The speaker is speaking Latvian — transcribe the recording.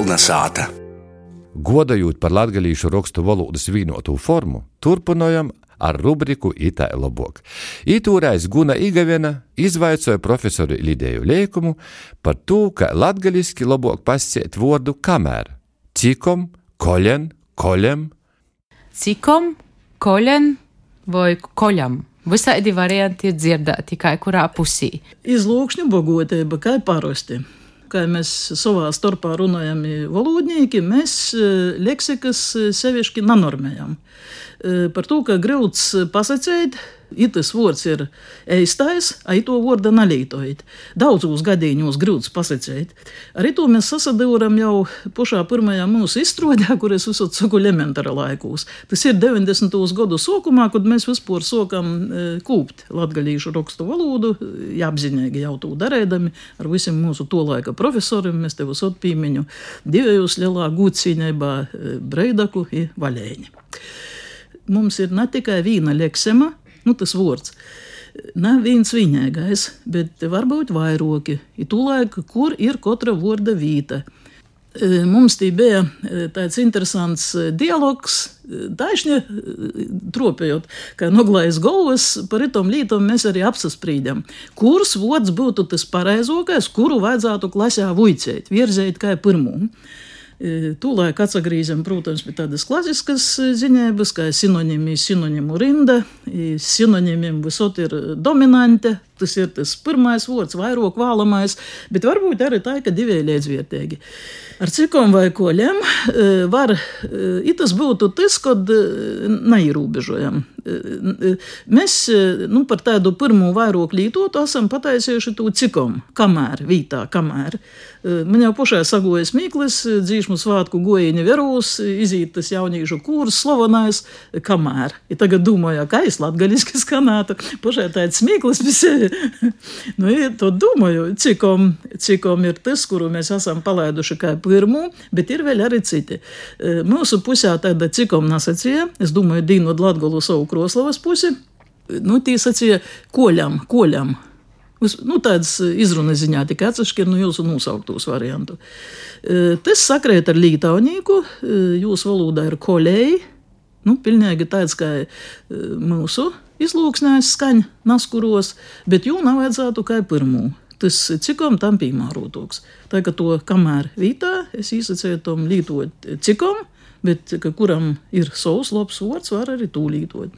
Kolnesāta. Godājot par latviešu rakstu valodas vienotu formu, turpinājam ar rubriku Itāļu labāk. Itūrais Guna Igavena izvaicoja profesoru Lidēju Liekumu par to, ka latgaliski labāk pasciet vārdu kamēr, cikom, koļen, koļem. Cikom, koļen vai koļam. Visādi varianti ir dzirdēti tikai kurā pusī. Izlūkšņu bogotība, kā parasti. Kā mēs savā starpā runājam, valodnieki, mēs leksikas sevišķi nanormējam. Par to, ka grūts pasakīt, Itas vārds ir eistais, ai to vārdu nalītojot. Daudzos gadījumos grūts pasakīt. Arī to mēs sasadūram jau pašā pirmajā mūsu izstrādē, kur es uzsācu saku elementāra laikos. Tas ir 90. gadu sākumā, kad mēs vispār sākam e, kūpt latgalīšu rakstu valodu, jāapzinīgi jau to darēdami ar visiem mūsu to laika profesoriem. Mēs tev esot pīmiņu divējos lielā gūcīnībā e, Breidaku i Vaļēņi. Mums ir ne tikai viena leksema, nu, tas vārds. Nav viens vienīgais, bet varbūt vairāki. Ir tūlēk, kur ir katra vārda vīta. Mums tī bija tāds interesants dialogs, taisni tropējot, ka noglājas galvas par itom lītom mēs arī apsasprīdam. Kurs vots būtu tas pareizākais, kuru vajadzētu klasē vuicēt, virzēt kā pirmo. Tūlēk atgriežam, protams, pie tādas klasiskas ziņības, kā sinonīmi, sinonīmu rinda. Sinonīmiem visot ir dominante, tas ir tas pirmais vārds, vairāk vēlamais, bet varbūt arī tā, ka divi līdzvērtīgi. Ar cikom vai koļiem var, tas būtu tas, kad neierobežojam. Mēs nu, par tādu pirmo vairāk lītotu esam pataisījuši to cikom, kamēr, vītā, kamēr. Man jau pašai sagojas mīklis, dzīšmu svātku gojiņa verūs, izīt tas jauniešu kurs, slavenais, kamēr. Ja tagad domāju, ka es latgaļiski skanētu, pašai tāds mīklis visi nu, to domāju, cikom, cikom ir tas, kuru mēs esam palaiduši kā pirmo, bet ir vēl arī citi. E, mūsu pusē tāda cikom nasacīja, es domāju, dīnot Latgolu savu Kroslavas pusi, nu, tī sacīja koļam, koļam. Uz, nu, tādas izrunas ziņā tikai atsevišķi ir no jūsu nosauktos variantu. E, tas sakrēt ar lītaunīku, e, jūsu valodā ir kolēji, nu, pilnīgi tāds kā mūsu izlūksnēs skaņa naskuros, bet jū nav vajadzētu kā pirmo. Tas cikom tam piemērotoks. Tā kā to kamēr vītā, es īsacēju tom lītot cikom, bet ka kuram ir savs labs vārds, var arī tūlītot.